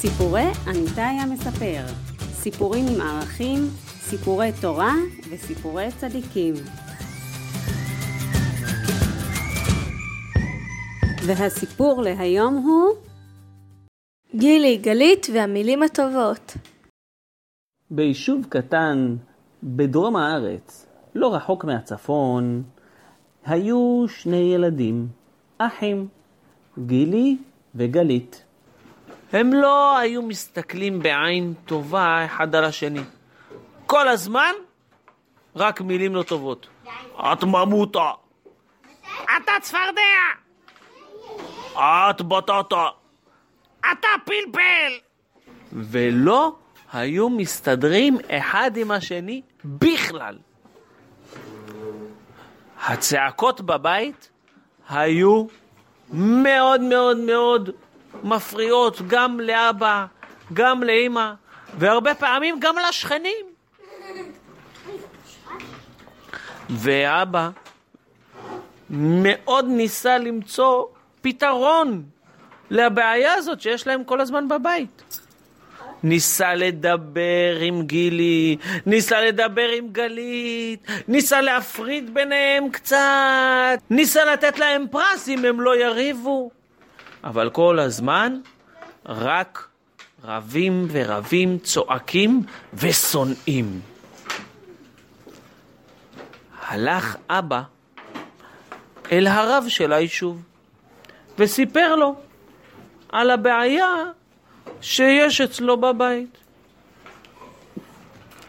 סיפורי אניטאי המספר, סיפורים עם ערכים, סיפורי תורה וסיפורי צדיקים. והסיפור להיום הוא גילי, גלית והמילים הטובות. ביישוב קטן בדרום הארץ, לא רחוק מהצפון, היו שני ילדים, אחים, גילי וגלית. הם לא היו מסתכלים בעין טובה אחד על השני. כל הזמן רק מילים לא טובות. את ממוטה. אתה צפרדע. את בטטה. אתה פלפל. ולא היו מסתדרים אחד עם השני בכלל. הצעקות בבית היו מאוד מאוד מאוד מפריעות גם לאבא, גם לאימא, והרבה פעמים גם לשכנים. ואבא מאוד ניסה למצוא פתרון לבעיה הזאת שיש להם כל הזמן בבית. ניסה לדבר עם גילי, ניסה לדבר עם גלית, ניסה להפריד ביניהם קצת, ניסה לתת להם פרס אם הם לא יריבו. אבל כל הזמן רק רבים ורבים, צועקים ושונאים. הלך אבא אל הרב של היישוב וסיפר לו על הבעיה שיש אצלו בבית.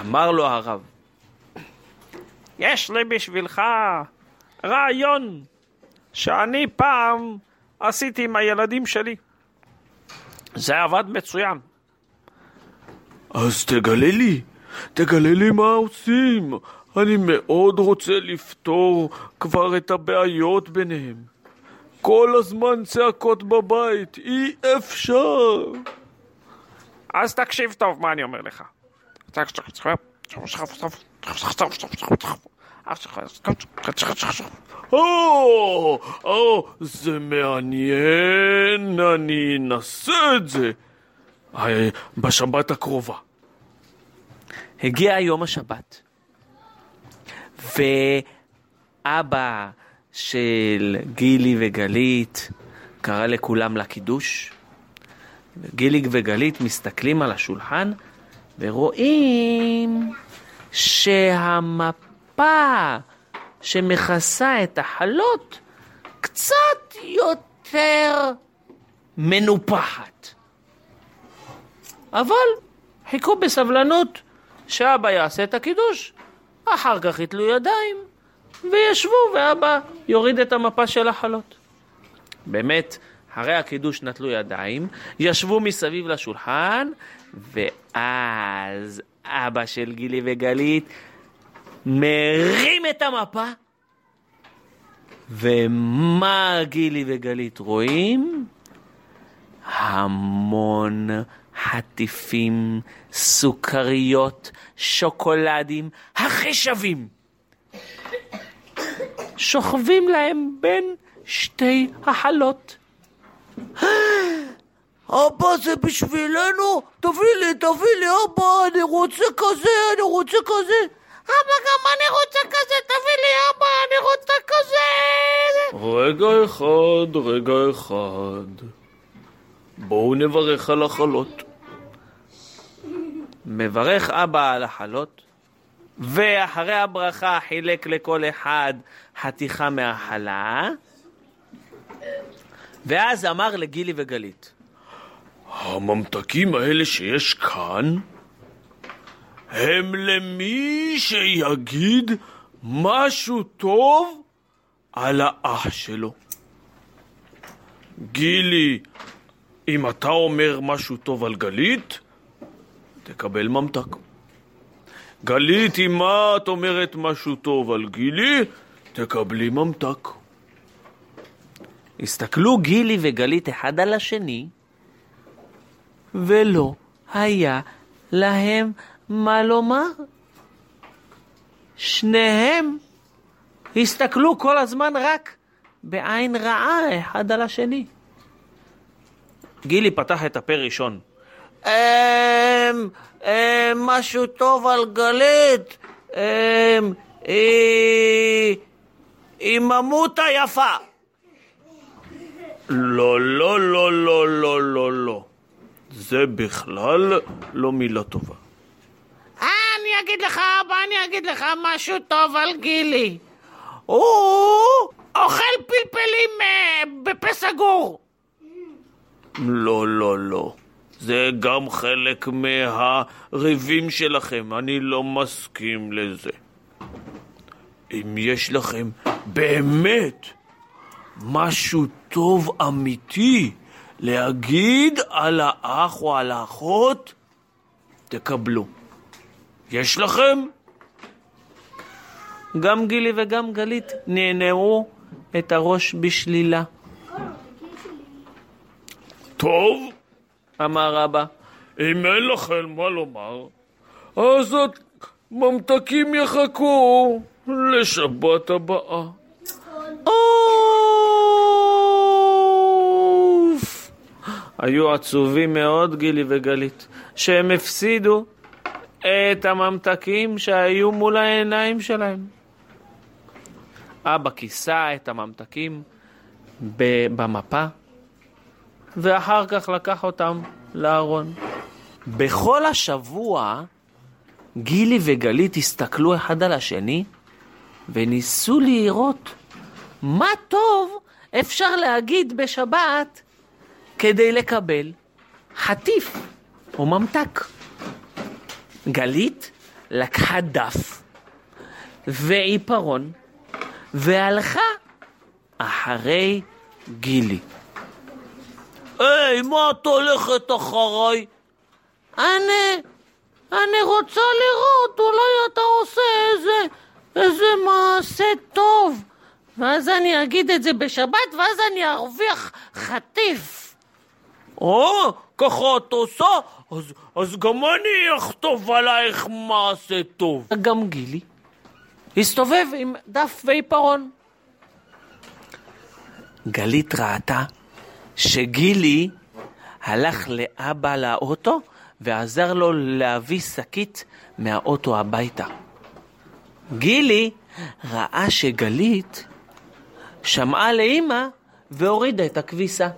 אמר לו הרב, יש לי בשבילך רעיון שאני פעם עשיתי עם הילדים שלי. זה עבד מצוין. אז תגלה לי, תגלה לי מה עושים. אני מאוד רוצה לפתור כבר את הבעיות ביניהם. כל הזמן צעקות בבית, אי אפשר. אז תקשיב טוב מה אני אומר לך. או, או, זה מעניין, אני אנסה את זה. אה, בשבת הקרובה. הגיע יום השבת, ואבא של גילי וגלית קרא לכולם לקידוש. גילי וגלית מסתכלים על השולחן ורואים שהמפה שמכסה את החלות קצת יותר מנופחת. אבל חיכו בסבלנות שאבא יעשה את הקידוש, אחר כך יתלו ידיים וישבו ואבא יוריד את המפה של החלות. באמת, אחרי הקידוש נטלו ידיים, ישבו מסביב לשולחן, ואז אבא של גילי וגלית מרים את המפה, ומה גילי וגלית רואים? המון חטיפים, סוכריות, שוקולדים, הכי שווים. שוכבים להם בין שתי החלות. אבא זה בשבילנו? תביא לי, תביא לי, אבא, אני רוצה כזה, אני רוצה כזה. אבא, גם אני רוצה כזה, תביא לי, אבא, אני רוצה כזה. רגע אחד, רגע אחד. בואו נברך על החלות. מברך אבא על החלות, ואחרי הברכה חילק לכל אחד חתיכה מהחלה, ואז אמר לגילי וגלית, הממתקים האלה שיש כאן הם למי שיגיד משהו טוב על האח שלו. גילי, אם אתה אומר משהו טוב על גלית, תקבל ממתק. גלית, אם את אומרת משהו טוב על גילי, תקבלי ממתק. הסתכלו גילי וגלית אחד על השני, ולא היה להם מה לומר. שניהם הסתכלו כל הזמן רק בעין רעה אחד על השני. גילי פתח את הפה ראשון. אמ, אמ, משהו טוב על גלית. אמ, היא... היא ממותה יפה. לא, לא, לא, לא, לא, לא, לא. זה בכלל לא מילה טובה. אני אגיד לך, אבא, אני אגיד לך משהו טוב על גילי. הוא אוכל פלפלים אה, בפה סגור. לא, לא, לא. זה גם חלק מהריבים שלכם, אני לא מסכים לזה. אם יש לכם באמת משהו טוב אמיתי להגיד על האח או על האחות, תקבלו. יש לכם? גם גילי וגם גלית נענעו את הראש בשלילה. טוב, אמר אבא, אם אין לכם מה לומר, אז הממתקים יחכו לשבת הבאה. אוף! היו עצובים מאוד גילי וגלית, שהם הפסידו את הממתקים שהיו מול העיניים שלהם. אבא כיסה את הממתקים במפה, ואחר כך לקח אותם לארון. בכל השבוע גילי וגלית הסתכלו אחד על השני וניסו לראות מה טוב אפשר להגיד בשבת כדי לקבל חטיף או ממתק. גלית לקחה דף ועיפרון והלכה אחרי גילי. היי, מה את הולכת אחריי? אני... אני רוצה לראות, אולי אתה עושה איזה... איזה מעשה טוב. ואז אני אגיד את זה בשבת, ואז אני ארוויח חטיף. או, ככה את עושה? אז, אז גם אני אכתוב עלייך מעשה טוב. גם גילי הסתובב עם דף ועיפרון. גלית ראתה שגילי הלך לאבא לאוטו ועזר לו להביא שקית מהאוטו הביתה. גילי ראה שגלית שמעה לאימא והורידה את הכביסה.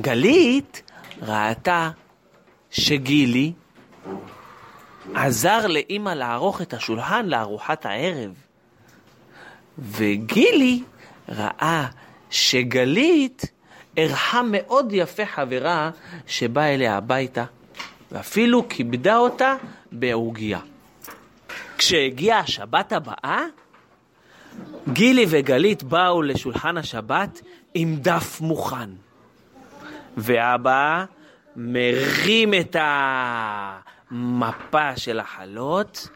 גלית ראתה שגילי עזר לאימא לערוך את השולחן לארוחת הערב. וגילי ראה שגלית אירחה מאוד יפה חברה שבאה אליה הביתה, ואפילו כיבדה אותה בעוגיה. כשהגיעה השבת הבאה, גילי וגלית באו לשולחן השבת עם דף מוכן. ואבא מרים את המפה של החלות,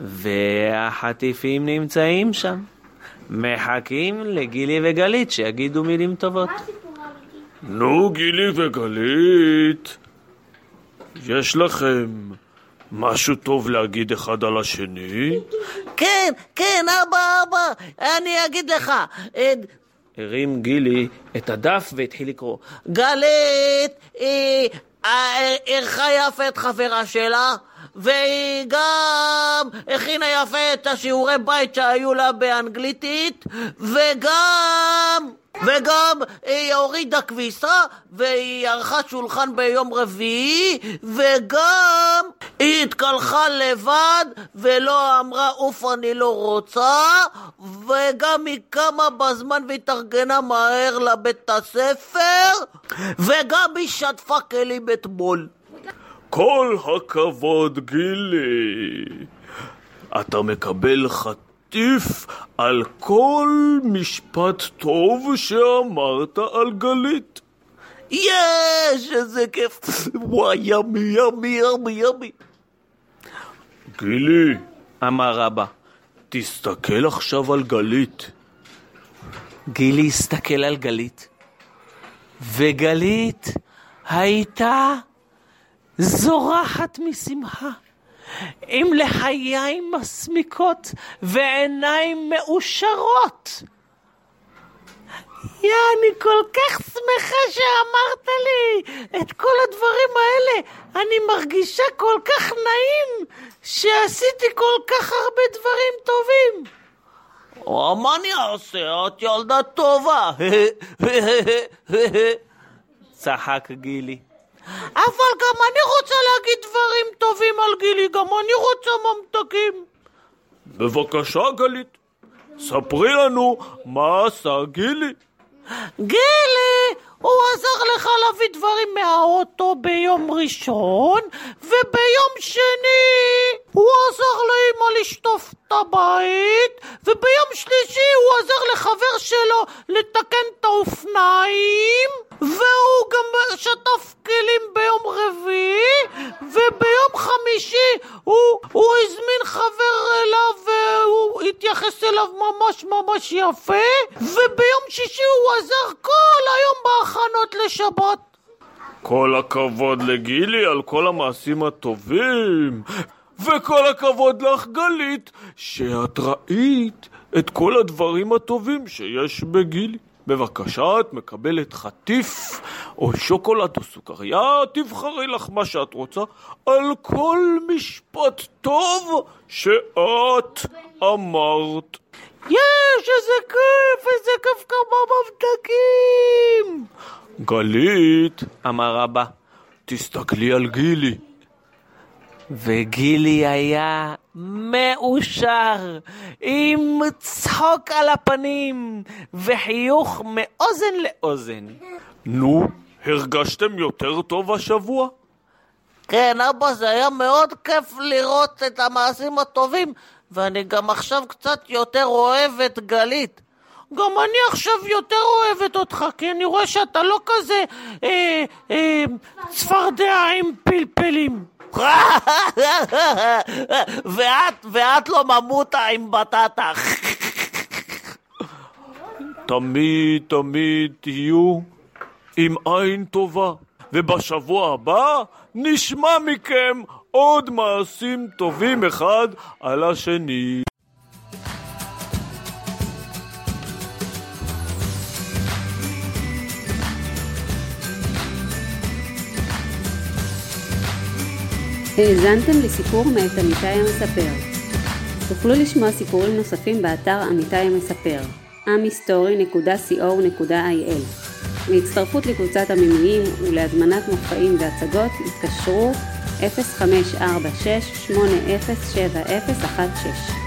והחטיפים נמצאים שם. מחכים לגילי וגלית שיגידו מילים טובות. נו, גילי וגלית, יש לכם משהו טוב להגיד אחד על השני? כן, כן, אבא, אבא, אני אגיד לך. אה, הרים גילי את הדף והתחיל לקרוא. גלית, היא אה, אירחה יפה את חברה שלה, והיא גם הכינה יפה את השיעורי בית שהיו לה באנגליתית, וגם... וגם היא הורידה כביסה, והיא ערכה שולחן ביום רביעי, וגם היא התקלחה לבד, ולא אמרה אוף אני לא רוצה, וגם היא קמה בזמן והתארגנה מהר לבית הספר, וגם היא שטפה כלים אתמול. כל הכבוד, גילי. אתה מקבל חטיף על כל משפט טוב שאמרת על גלית. יש, איזה כיף. וואי, ימי, ימי, ימי, ימי. גילי, אמר אבא. תסתכל עכשיו על גלית. גילי הסתכל על גלית, וגלית הייתה זורחת משמחה, עם לחיים מסמיקות ועיניים מאושרות. יא, אני כל כך שמחה שאמרת לי את כל הדברים האלה. אני מרגישה כל כך נעים שעשיתי כל כך הרבה דברים טובים. מה אני אעשה? את ילדה טובה. צחק גילי. אבל גם אני רוצה להגיד דברים טובים על גילי, גם אני רוצה ממתקים. בבקשה, גלית, ספרי לנו מה עשה גילי. גילי, הוא עזר לך להביא דברים מהאוטו ביום ראשון, וביום שני הוא עזר לאמא לשטוף את הבית, וביום שלישי הוא עזר לחבר שלו לתקן את האופניים, והוא גם שטף כלים ביום רביעי, וביום חמישי הוא, הוא הזמין חבר אליו והוא התייחס אליו ממש ממש יפה, וביום שישי הוא עזר כל היום בהכנות לשבת. כל הכבוד לגילי על כל המעשים הטובים, וכל הכבוד לך, גלית, שאת ראית את כל הדברים הטובים שיש בגילי. בבקשה, את מקבלת חטיף או שוקולד או סוכריה, תבחרי לך מה שאת רוצה, על כל משפט טוב שאת אמרת. יש, איזה כיף, איזה כיף כמה מבדקים! גלית, אמר אבא. תסתכלי על גילי. וגילי היה מאושר, עם צחוק על הפנים וחיוך מאוזן לאוזן. נו, הרגשתם יותר טוב השבוע? כן, אבא, זה היה מאוד כיף לראות את המעשים הטובים, ואני גם עכשיו קצת יותר אוהב את גלית. גם אני עכשיו יותר אוהבת אותך, כי אני רואה שאתה לא כזה אה, אה, צפרדע עם פלפלים. ואת, ואת לא ממוטה עם בטטה. תמיד תמיד תהיו עם עין טובה, ובשבוע הבא נשמע מכם עוד מעשים טובים אחד על השני. האזנתם לסיפור מאת עמיתי המספר. תוכלו לשמוע סיפורים נוספים באתר עמיתי המספר, amhistory.co.il. להצטרפות לקבוצת המינויים ולהזמנת מופעים והצגות התקשרו 0546 807016